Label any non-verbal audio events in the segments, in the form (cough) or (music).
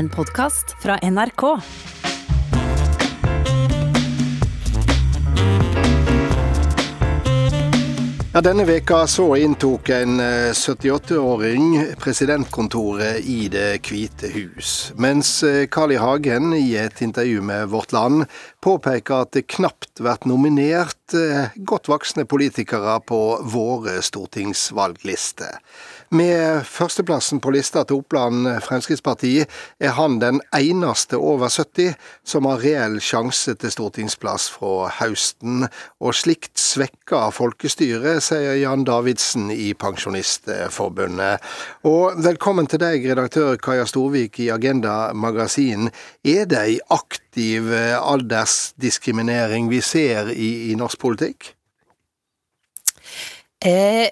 En podkast fra NRK. Ja, Denne veka så inntok en 78-åring presidentkontoret i Det hvite hus, mens Carl I. Hagen i et intervju med Vårt Land påpeker at det knapt vært nominert godt voksne politikere på våre stortingsvalglister. Med førsteplassen på lista til Oppland Fremskrittsparti er han den eneste over 70 som har reell sjanse til stortingsplass fra høsten, og slikt svekker folkestyret, sier Jan Davidsen i Pensjonistforbundet. Og velkommen til deg, redaktør Kaja Storvik i Agenda Magasin. Er det ei aktiv aldersdiskriminering vi ser i, i norsk politikk? Eh,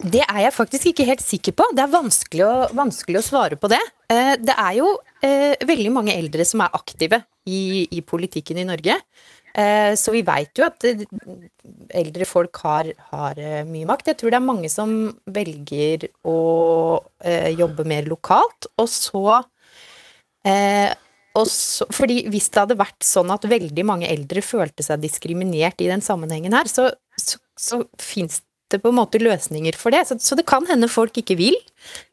det er jeg faktisk ikke helt sikker på. Det er vanskelig å, vanskelig å svare på det. Eh, det er jo eh, veldig mange eldre som er aktive i, i politikken i Norge. Eh, så vi veit jo at eldre folk har, har, mye makt. Jeg tror det er mange som velger å jobbe mer lokalt, og så og så, fordi Hvis det hadde vært sånn at veldig mange eldre følte seg diskriminert i den sammenhengen her, så, så, så fins finne på en måte løsninger for det. Så, så det kan hende folk ikke vil.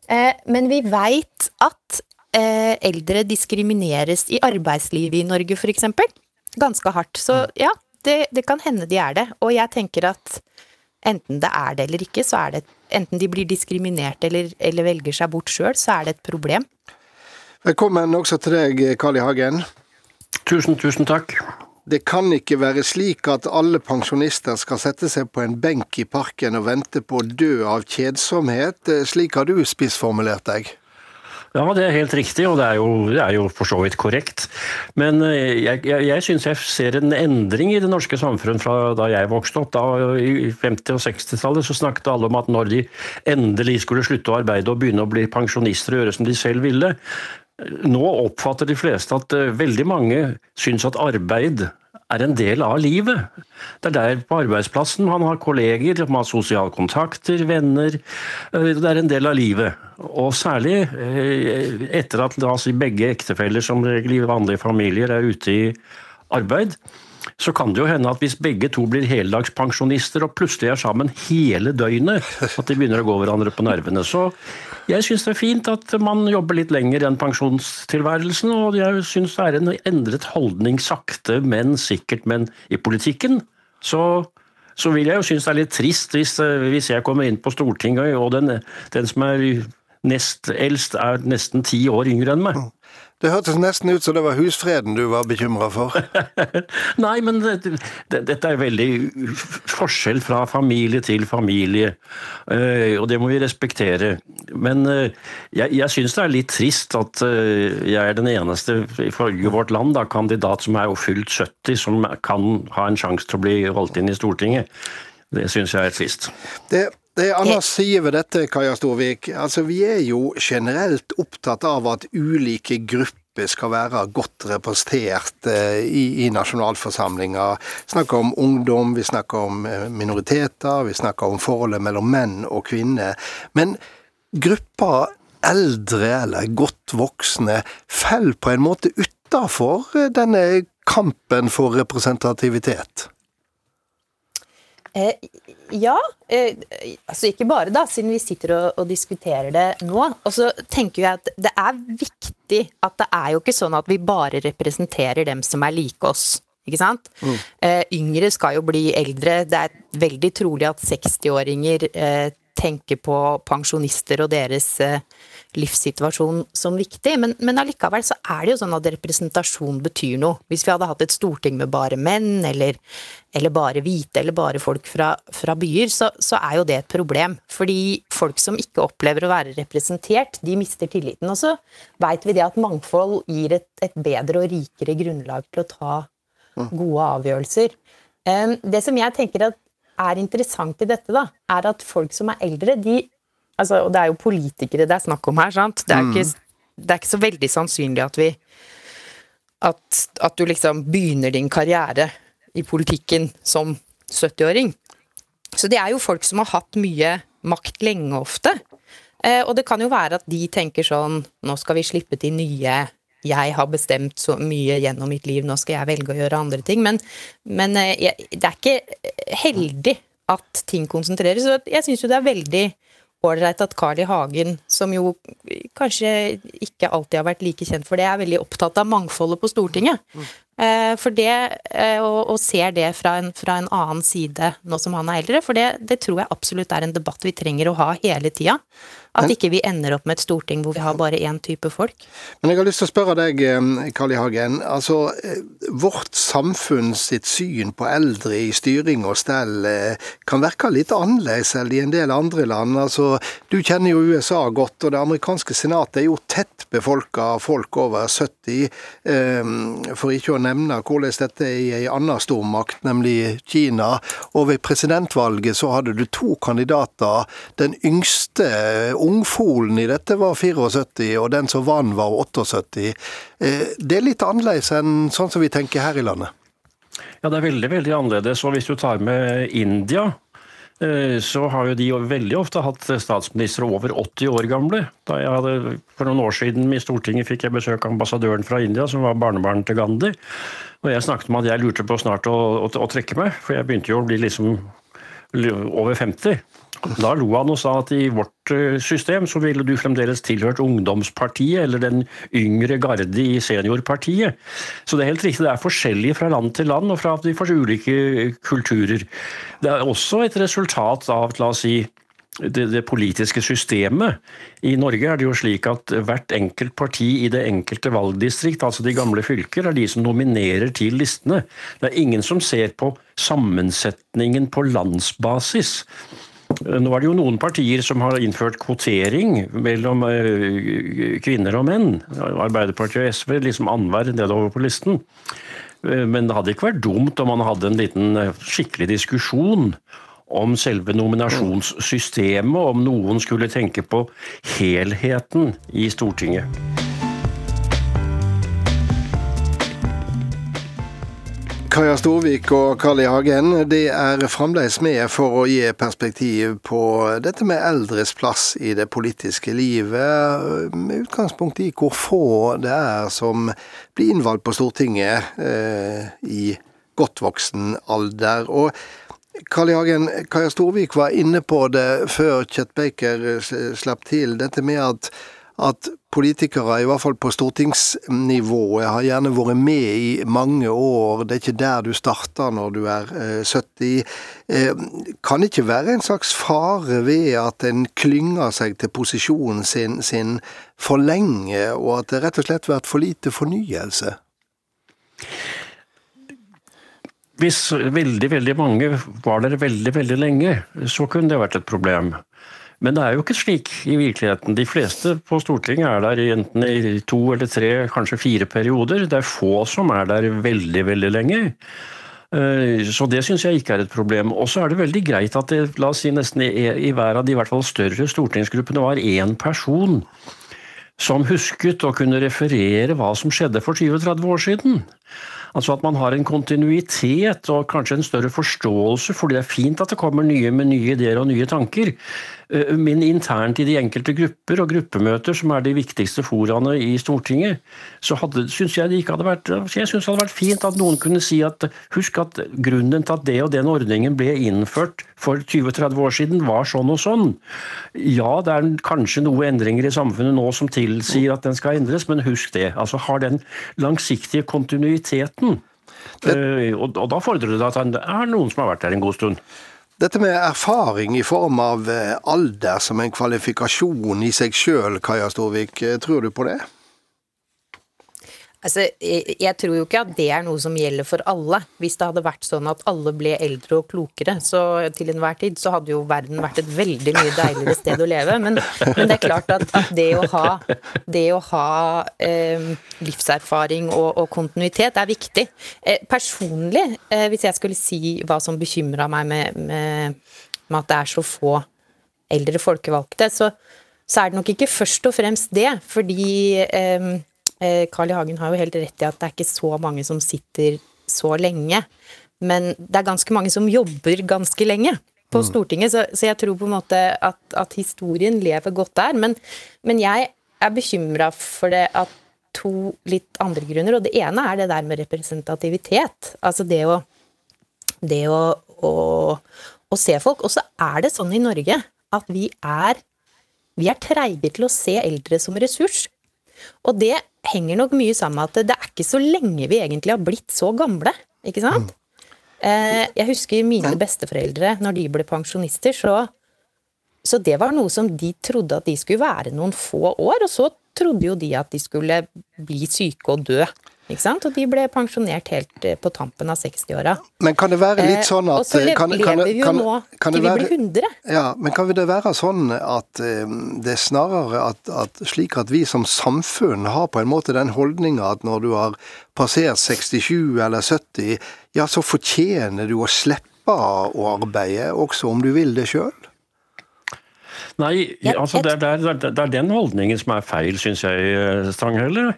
Eh, men vi veit at eh, eldre diskrimineres i arbeidslivet i Norge, f.eks. Ganske hardt. Så mm. ja, det, det, kan hende de er det. Og jeg tenker at enten det er det eller ikke, så er det Enten de blir diskriminert eller, eller velger seg bort sjøl, så er det et problem. Velkommen også til deg, Carl I. Hagen. Tusen, tusen takk. Det kan ikke være slik at alle pensjonister skal sette seg på en benk i parken og vente på å dø av kjedsomhet. Slik har du spissformulert deg. Ja, det er helt riktig, og det er jo, det er jo for så vidt korrekt. Men eh, jeg, jeg, jeg syns jeg ser en endring i det norske samfunn fra da jeg vokste opp. Da, I 50- og 60-tallet så snakket alle om at når de endelig skulle slutte å arbeide og begynne å bli pensjonister og gjøre som de selv ville, nå oppfatter de fleste at eh, veldig mange syns at arbeid er en del av livet. Det er der på arbeidsplassen man har kolleger, man har sosiale kontakter, venner. Eh, det er en del av livet. Og særlig eh, etter at begge ektefeller som regel i vanlige familier er ute i arbeid, så kan det jo hende at hvis begge to blir heldagspensjonister og plutselig er sammen hele døgnet, at de begynner å gå hverandre på nervene. Så jeg syns det er fint at man jobber litt lenger enn pensjonstilværelsen, og jeg syns det er en endret holdning sakte, men sikkert. Men i politikken så, så vil jeg jo synes det er litt trist hvis, hvis jeg kommer inn på Stortinget, og den, den som er nest eldst er nesten ti år yngre enn meg. Det hørtes nesten ut som det var husfreden du var bekymra for. (laughs) Nei, men det, det, dette er veldig forskjell fra familie til familie, uh, og det må vi respektere. Men uh, jeg, jeg syns det er litt trist at uh, jeg er den eneste ifølge vårt land da, kandidat som er fylt 70, som kan ha en sjanse til å bli valgt inn i Stortinget. Det syns jeg er trist. Det det er annen side ved dette, Kaja Storvik. Altså, vi er jo generelt opptatt av at ulike grupper skal være godt representert eh, i, i nasjonalforsamlinga. Vi snakker om ungdom, vi snakker om eh, minoriteter, vi snakker om forholdet mellom menn og kvinner. Men gruppa eldre eller godt voksne faller på en måte utafor eh, denne kampen for representativitet. Eh, ja. Eh, altså ikke bare, da, siden vi sitter og, og, diskuterer det nå. Og så tenker jeg at det er viktig at det er jo ikke sånn at vi bare representerer dem som er like oss. Ikke sant? Mm. Eh, yngre skal jo bli eldre. Det er veldig trolig at 60-åringer eh, tenker på pensjonister og deres eh, livssituasjon som viktig. Men, men allikevel så er det jo sånn at representasjon betyr noe. Hvis vi hadde hatt et storting med bare menn, eller, eller bare hvite, eller bare folk fra, fra byer, så, så, er jo det et problem. Fordi folk som ikke opplever å være representert, de mister tilliten. Og så veit vi det at mangfold gir et, et bedre og rikere grunnlag til å ta gode avgjørelser. Det som jeg tenker at er interessant i dette, da, er at folk som er eldre, de altså, Og det er jo politikere det er snakk om her, sant. Det er, mm. ikke, det er ikke så veldig sannsynlig at vi at, at, du liksom begynner din karriere i politikken som 70-åring. Så det er jo folk som har hatt mye makt lenge ofte. Eh, og det kan jo være at de tenker sånn Nå skal vi slippe til nye jeg har bestemt så mye gjennom mitt liv, nå skal jeg velge å gjøre andre ting. Men, men jeg, det er ikke heldig at ting konsentreres. Så jeg syns jo det er veldig ålreit at Carl I. Hagen, som jo kanskje ikke alltid har vært like kjent for det, er veldig opptatt av mangfoldet på Stortinget. Mm. For det, eh, og, og ser det fra en, fra en, annen side nå som han er eldre. For det, det tror jeg absolutt er en debatt vi trenger å ha hele tida. At ikke vi ender opp med et storting hvor vi har bare én type folk. Men jeg har lyst til å spørre deg, Carl I. Hagen. Altså, eh, vårt samfunn sitt syn på eldre i styring og stell eh, kan virke litt annerledes enn i en del andre land. Altså, du kjenner jo USA godt, og det amerikanske senatet er jo tett befolka av folk over 70. For ikke å nevne hvordan dette er i ei anna stormakt, nemlig Kina. Og ved presidentvalget så hadde du to kandidater. Den yngste ungfolen i dette var 74, og den som vant var 78. Eh, det er litt annerledes enn sånn som vi tenker her i landet? Ja, det er veldig, veldig annerledes. Og hvis du tar med India, eh, så har jo de veldig ofte hatt statsministre over 80 år gamle. Da jeg hadde, For noen år siden i Stortinget fikk jeg besøk av ambassadøren fra India, som var barnebarn til Gandhi. Og jeg snakket om at jeg lurte på snart å, å, å trekke meg, for jeg begynte jo å bli liksom over 50. Da lo han og sa at i vårt eh, system så ville du fremdeles tilhørt ungdomspartiet eller den yngre garde i seniorpartiet. Så det er helt riktig, det er forskjellig fra land til land og fra de ulike kulturer. Det er også et resultat av, la oss si, det, det, politiske systemet. I Norge er det jo slik at hvert enkelt parti i det enkelte valgdistrikt, altså de gamle fylker, er de som nominerer til listene. Det er ingen som ser på sammensetningen på landsbasis. Nå er det jo noen partier som har innført kvotering mellom eh, kvinner og menn. Arbeiderpartiet og SV liksom annenhver nedover på listen. Eh, men det hadde ikke vært dumt om man hadde en liten eh, skikkelig diskusjon om selve nominasjonssystemet, om noen skulle tenke på helheten i Stortinget. Kaja Storvik og Carl I. Hagen, de er fremdeles med for å gi perspektiv på dette med eldres plass i det politiske livet, med utgangspunkt i hvor få det er som blir innvalgt på Stortinget eh, i godt voksen alder. Og Carl I. Hagen, Kaja Storvik var inne på det før Chet Baker slapp til, dette med at at politikere, i hvert fall på stortingsnivå. Jeg har gjerne vært med i mange år. Det er ikke der du starter når du er 70. Eh, eh, kan det ikke være en slags fare ved at en klynger seg til posisjonen sin, sin for lenge, og at det rett og slett har vært for lite fornyelse? Hvis veldig, veldig mange var der veldig, veldig lenge, så kunne det vært et problem. Men det er jo ikke slik i virkeligheten. De fleste på Stortinget er der enten i to eller tre, kanskje fire perioder. Det er få som er der veldig, veldig lenge. Eh, så det syns jeg ikke er et problem. Og så er det veldig greit at det la oss si nesten i, hver av de i hvert fall større stortingsgruppene var én person som husket å kunne referere hva som skjedde for 20-30 år siden. Altså at man har en kontinuitet og kanskje en større forståelse, fordi det er fint at det kommer nye med nye ideer og nye tanker. Eh, men internt i de enkelte grupper og gruppemøter, som er de viktigste foraene i Stortinget, så syns jeg det ikke hadde vært jeg synes det hadde vært fint at noen kunne si at husk at grunnen til at det og den ordningen ble innført for 20-30 år siden, var sånn og sånn. Ja, det er kanskje noen endringer i samfunnet nå som tilsier at den skal endres, men husk det. Altså har den langsiktige kontinuiteten. Det... Eh, og, og da fordrer det at det er noen som har vært der en god stund. Dette med erfaring i form av eh, alder som en kvalifikasjon i seg sjøl, Kaja Storvik, eh, tror du på det? Altså, jeg tror jo ikke at det er noe som gjelder for alle. Hvis det hadde vært sånn at alle ble eldre og klokere, så til enhver tid så hadde jo verden vært et veldig mye deiligere sted å leve. Men, men det er klart at, at det å ha, det å ha eh, livserfaring og, og, kontinuitet er viktig. Eh, personlig, eh, hvis jeg skulle si hva som bekymra meg med, med, med, at det er så få eldre folkevalgte, så, så er det nok ikke først og fremst det. Fordi eh, Carl I. Hagen har jo helt rett i at det er ikke så mange som sitter så lenge. Men det er ganske mange som jobber ganske lenge på mm. Stortinget, så, så jeg tror på en måte at, at historien lever godt der. Men, men jeg er bekymra for det at to litt andre grunner. Og det ene er det der med representativitet. Altså det å, det å, å, å se folk. Og så er det sånn i Norge at vi er, vi er treige til å se eldre som ressurs. Og det henger nok mye sammen med at det er ikke så lenge vi egentlig har blitt så gamle. Ikke sant? Eh, jeg husker mine besteforeldre, når de ble pensjonister, så, så det var noe som de trodde at de skulle være noen få år, og så trodde jo de at de skulle bli syke og dø. Ikke sant? Og de ble pensjonert helt eh, på tampen av 60-åra. Men kan det være litt Eh, sånn at og så lever, kan, vi jo kan- nå kan til vi blir 100. Ja, men kan det være sånn at eh, det er snarere at, at slik at vi som samfunn har på en måte den holdninga at når du har passert 67 eller 70, ja, så fortjener du å slippe å arbeide, også om du vil det sjøl? Nei, altså det, er, det, er, det er den holdningen som er feil, syns jeg, Strangheller. Stanghelle.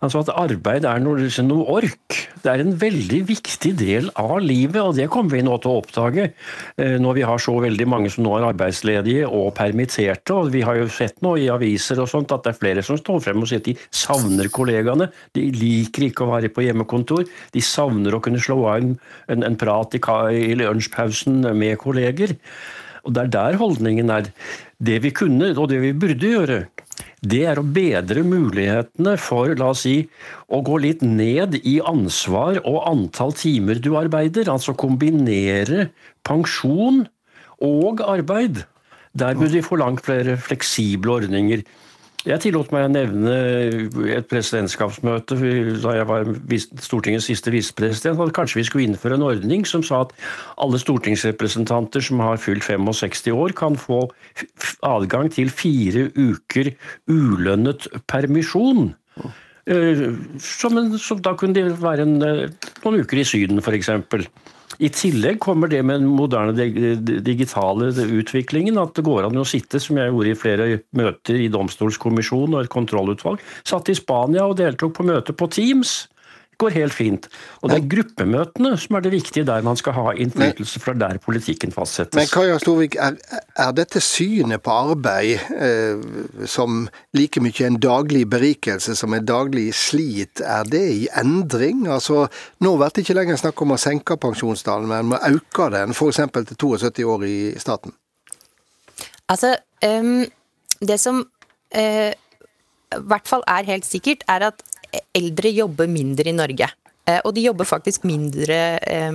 Altså at arbeid er noe, liksom noe ork. Det er en veldig viktig del av livet, og det kommer vi nå til å oppdage eh, når vi har så veldig mange som nå er arbeidsledige og permitterte. og Vi har jo sett nå i aviser og sånt at det er flere som står frem og sier at de savner kollegaene. De liker ikke å være på hjemmekontor. De savner å kunne slå av en, en, en prat i, i lunsjpausen med kolleger. Og det er der holdningen er. Det vi kunne, og det vi burde gjøre, det er å bedre mulighetene for, la oss si, å gå litt ned i ansvar og antall timer du arbeider. Altså kombinere pensjon og arbeid. Der burde vi få langt flere fleksible ordninger. Jeg tillot meg å nevne et presidentskapsmøte da jeg var Stortingets siste visepresident, at kanskje vi skulle innføre en ordning som sa at alle stortingsrepresentanter som har fylt 65 år, kan få adgang til fire uker ulønnet permisjon. Eh, Som, en, som da kunne det være en, eh, noen uker i Syden, f.eks. I tillegg kommer det med den moderne digitale utviklingen, at det går an å sitte, som jeg gjorde i flere møter i domstolskommisjonen og et kontrollutvalg, satt i Spania og deltok på møte på Teams. Går helt fint. Og det er gruppemøtene som er det viktige der man skal ha innflytelse, for det er der politikken fastsettes. Men. Kaja Storvik, er, er dette synet på arbeid eh, som like mye en daglig berikelse som en daglig slit, er det i endring? Altså, Nå blir det ikke lenger snakk om å senke pensjonsdalen, men å øke den, f.eks. til 72 år i staten. Altså, um, det som uh, i hvert fall er helt sikkert, er at eldre jobber mindre i Norge. Eh, og de jobber faktisk mindre eh,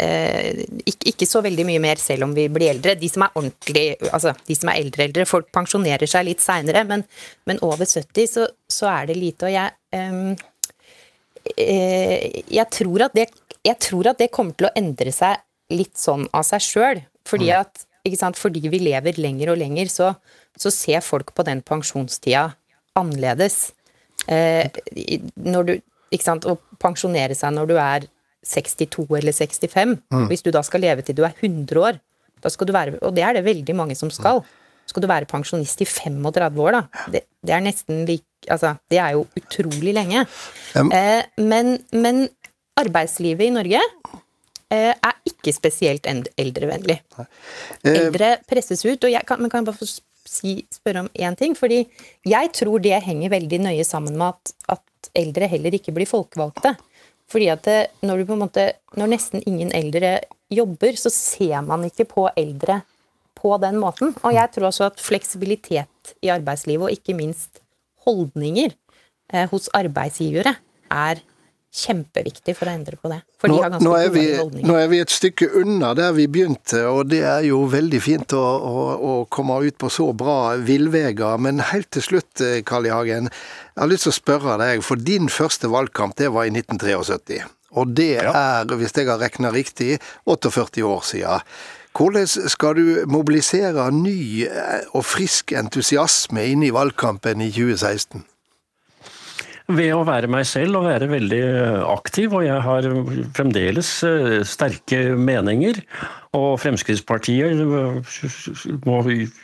ikke, ikke så veldig mye mer selv om vi blir eldre. De som er ordentlig, altså de som er eldre eldre, folk pensjonerer seg litt seinere, men, men over 70 så, så er det lite. Og jeg eh, jeg, tror at det, jeg tror at det kommer til å endre seg litt sånn av seg sjøl. Fordi at ikke sant, fordi vi lever lenger og lenger, så, så ser folk på den pensjonstida annerledes. Eh, når du, ikke sant, Å pensjonere seg når du er 62 eller 65, hvis du da skal leve til du er 100 år, da skal du være, og det er det veldig mange som skal, skal du være pensjonist i 35 år, da. Det, det er nesten like Altså, det er jo utrolig lenge. Eh, men, men arbeidslivet i Norge eh, er ikke spesielt eldrevennlig. Eh, Eldre presses ut, og jeg kan, men kan jeg bare få si, spørre om én ting? Fordi jeg tror det henger veldig nøye sammen med at, at eldre heller ikke blir folkevalgte. Fordi at det, når, på en måte, når nesten ingen eldre jobber, så ser man ikke på eldre på den måten. Og jeg tror også at fleksibilitet i arbeidslivet, og ikke minst holdninger eh, hos arbeidsgivere, er kjempeviktig for å endre på det. For Nå, de har ganske nå, er vi, holdninger. nå er vi et stykke unna der vi begynte, og det er jo veldig fint å, å, å komme ut på så bra villveier. Men helt til slutt, Karl I. Hagen, jeg har lyst til å spørre deg, for din første valgkamp det var i 1973. Og det er, hvis jeg har regna riktig, 48 år siden. Hvordan skal du mobilisere ny eh, og frisk entusiasme inn i valgkampen i 2016? Ved å være meg selv og være veldig aktiv, og jeg har fremdeles eh, sterke meninger. Og Fremskrittspartiet må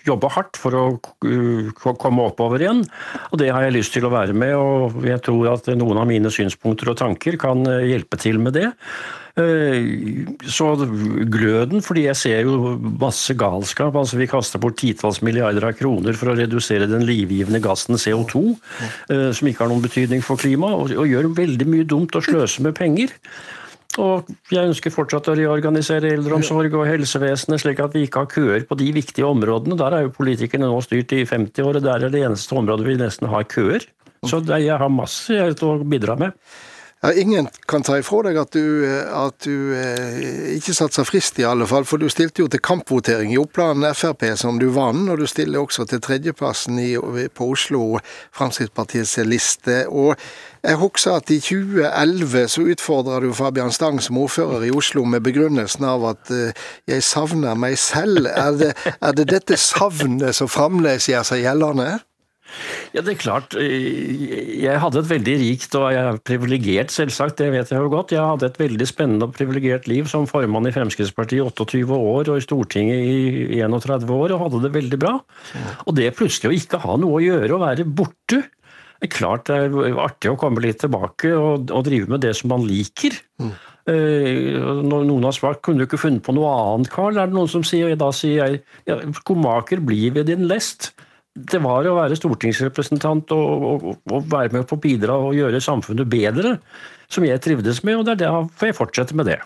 jobbe hardt for å komme oppover igjen. Og det har jeg lyst til å være med, og jeg tror at noen av mine synspunkter og tanker kan hjelpe til med det. Eh, så gløden, fordi jeg ser jo masse galskap. altså Vi kaster bort titalls milliarder av kroner for å redusere den livgivende gassen CO2, eh, som ikke har noen betydning for klimaet, og gjør veldig mye dumt og sløser med penger. Og jeg ønsker fortsatt å reorganisere eldreomsorg og helsevesenet, slik at vi ikke har køer på de viktige områdene. Der er jo politikerne nå styrt i 50 år, og der er det eneste området vi nesten har køer. Så jeg har masse å bidra med. Ja, ingen kan ta ifra deg at du, at du eh, ikke satte seg frist, i alle fall. For du stilte jo til kampvotering i Oppland Frp, som du vant. Og du stiller også til tredjeplassen i, på Oslo Fremskrittspartiets liste. Og jeg husker at i 2011 så utfordra du Fabian Stang som ordfører i Oslo med begrunnelsen av at eh, jeg savner meg selv. Er det, er det dette savnet som fremdeles gjør seg gjeldende? Ja, det er klart. Eh, jeg hadde et veldig rikt og jeg er privilegert, selvsagt, det vet jeg jo godt. Jeg hadde et veldig spennende og privilegert liv som formann i Fremskrittspartiet i 28 år og i Stortinget i 31 år, og hadde det veldig bra. Og det plutselig å ikke ha noe å gjøre og være borte det er klart det er artig å komme litt tilbake og, og drive med det som man liker. Mm. Uh, noen har svart kunne du ikke funnet på noe annet, Carl? Er det noen som sier, og da sier jeg ja, skomaker blir ved din lest det var å være stortingsrepresentant og, og, og, være med på å bidra og gjøre samfunnet bedre, som jeg trivdes med, og det er det får jeg fortsette med det.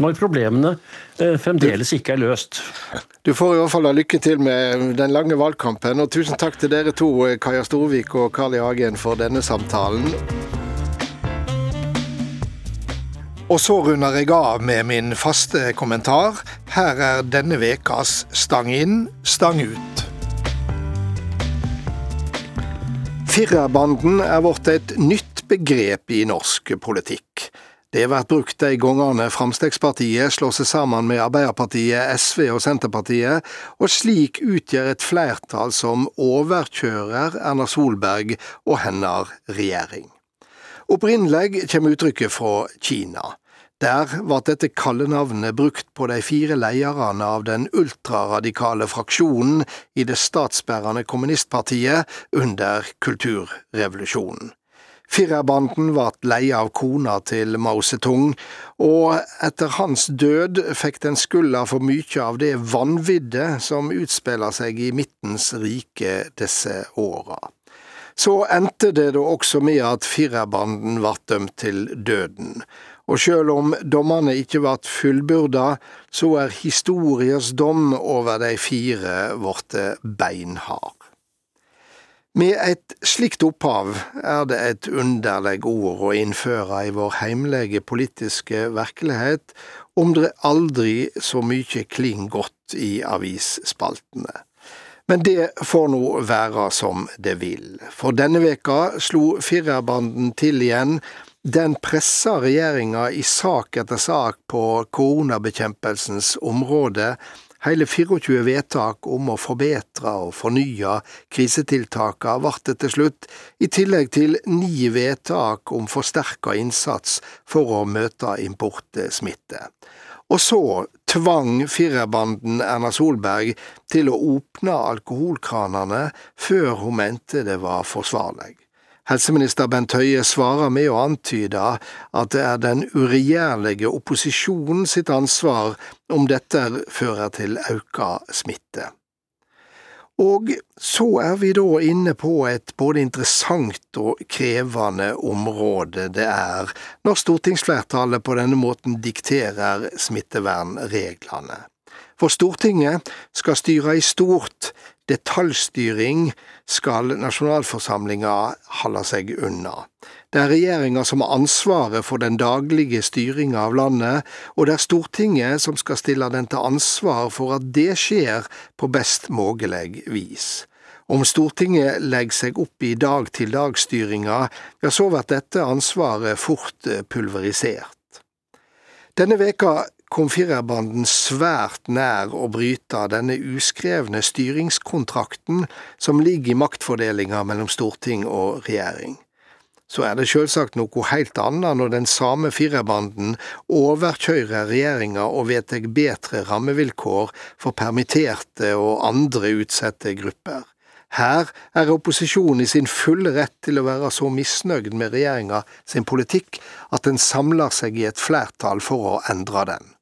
Når problemene eh, fremdeles ikke er løst. Du får i hvert fall ha lykke til med den lange valgkampen, og tusen takk til dere to, Kaja Storvik og Carl I. Hagen, for denne samtalen. Og så runder jeg av med min faste kommentar. Her er denne vekas Stang inn, stang ut. Firerbanden er blitt et nytt begrep i norsk politikk. Det vært brukt de gangene Fremskrittspartiet slår seg sammen med Arbeiderpartiet, SV og Senterpartiet, og slik utgjør et flertall som overkjører Erna Solberg og hennes regjering. Opprinnelig kommer uttrykket fra Kina. Der ble dette kallenavnet brukt på de fire lederne av den ultraradikale fraksjonen i det statsbærende kommunistpartiet under kulturrevolusjonen. Firerbanden ble leia av kona til Mao Zedong, og etter hans død fikk den skylda for mye av det vanviddet som utspiller seg i Midtens rike disse åra. Så endte det da også med at firerbanden ble dømt til døden og sjøl om dommene ikke vart fullbyrda, så er historias dom over de fire blitt beinhard. Med et slikt opphav er det et underleg ord å innføre i vår heimlege politiske virkelighet, om det aldri så mykje kling godt i avisspaltene. Men det får nå være som det vil, for denne veka slo firerbanden til igjen den presser regjeringa i sak etter sak på koronabekjempelsens område. Hele 24 vedtak om å forbedre og fornye krisetiltakene ble det til slutt, i tillegg til ni vedtak om forsterka innsats for å møte importsmitte. Og så tvang firerbanden Erna Solberg til å åpne alkoholkranene før hun mente det var forsvarlig. Helseminister Bent Høie svarer med å antyde at det er den uregjerlige opposisjonen sitt ansvar om dette fører til auka smitte. Og så er vi da inne på et både interessant og krevende område det er når stortingsflertallet på denne måten dikterer smittevernreglene. For Stortinget skal styre i stort, detaljstyring skal nasjonalforsamlinga holde seg unna. Det er regjeringa som har ansvaret for den daglige styringa av landet, og det er Stortinget som skal stille den til ansvar for at det skjer på best mulig vis. Om Stortinget legger seg opp i dag-til-dag-styringa, ja, så blir dette ansvaret fort pulverisert. Denne veka kom firerbanden svært nær å bryte denne uskrevne styringskontrakten som ligger i maktfordelinga mellom storting og regjering. så er det selvsagt noe helt annet når den same firerbanden overkjører regjeringa og vedtar bedre rammevilkår for permitterte og andre utsatte grupper. Her er opposisjonen i sin fulle rett til å være så misnøyd med regjeringa sin politikk at den samler seg i et flertall for å endre den.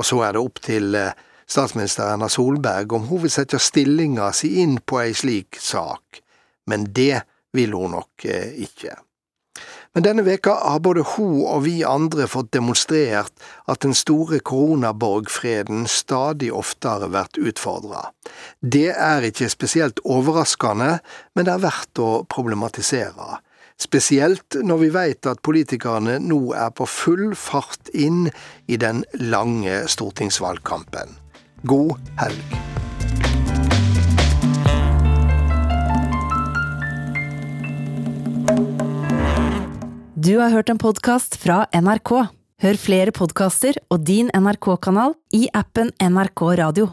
Og så er det opp til eh, statsminister Erna Solberg om hun vil sette stillinga si inn på ei slik sak, men det vil hun nok eh, ikke. Men denne veka har både hun og vi andre fått demonstrert at den store koronaborgfreden stadig oftere blir utfordra. Det er ikke spesielt overraskende, men det er verdt å problematisere. Spesielt når vi vet at politikerne nå er på full fart inn i den lange stortingsvalgkampen. God helg. Du har hørt en podkast fra NRK. Hør flere podkaster og din NRK-kanal i appen NRK Radio.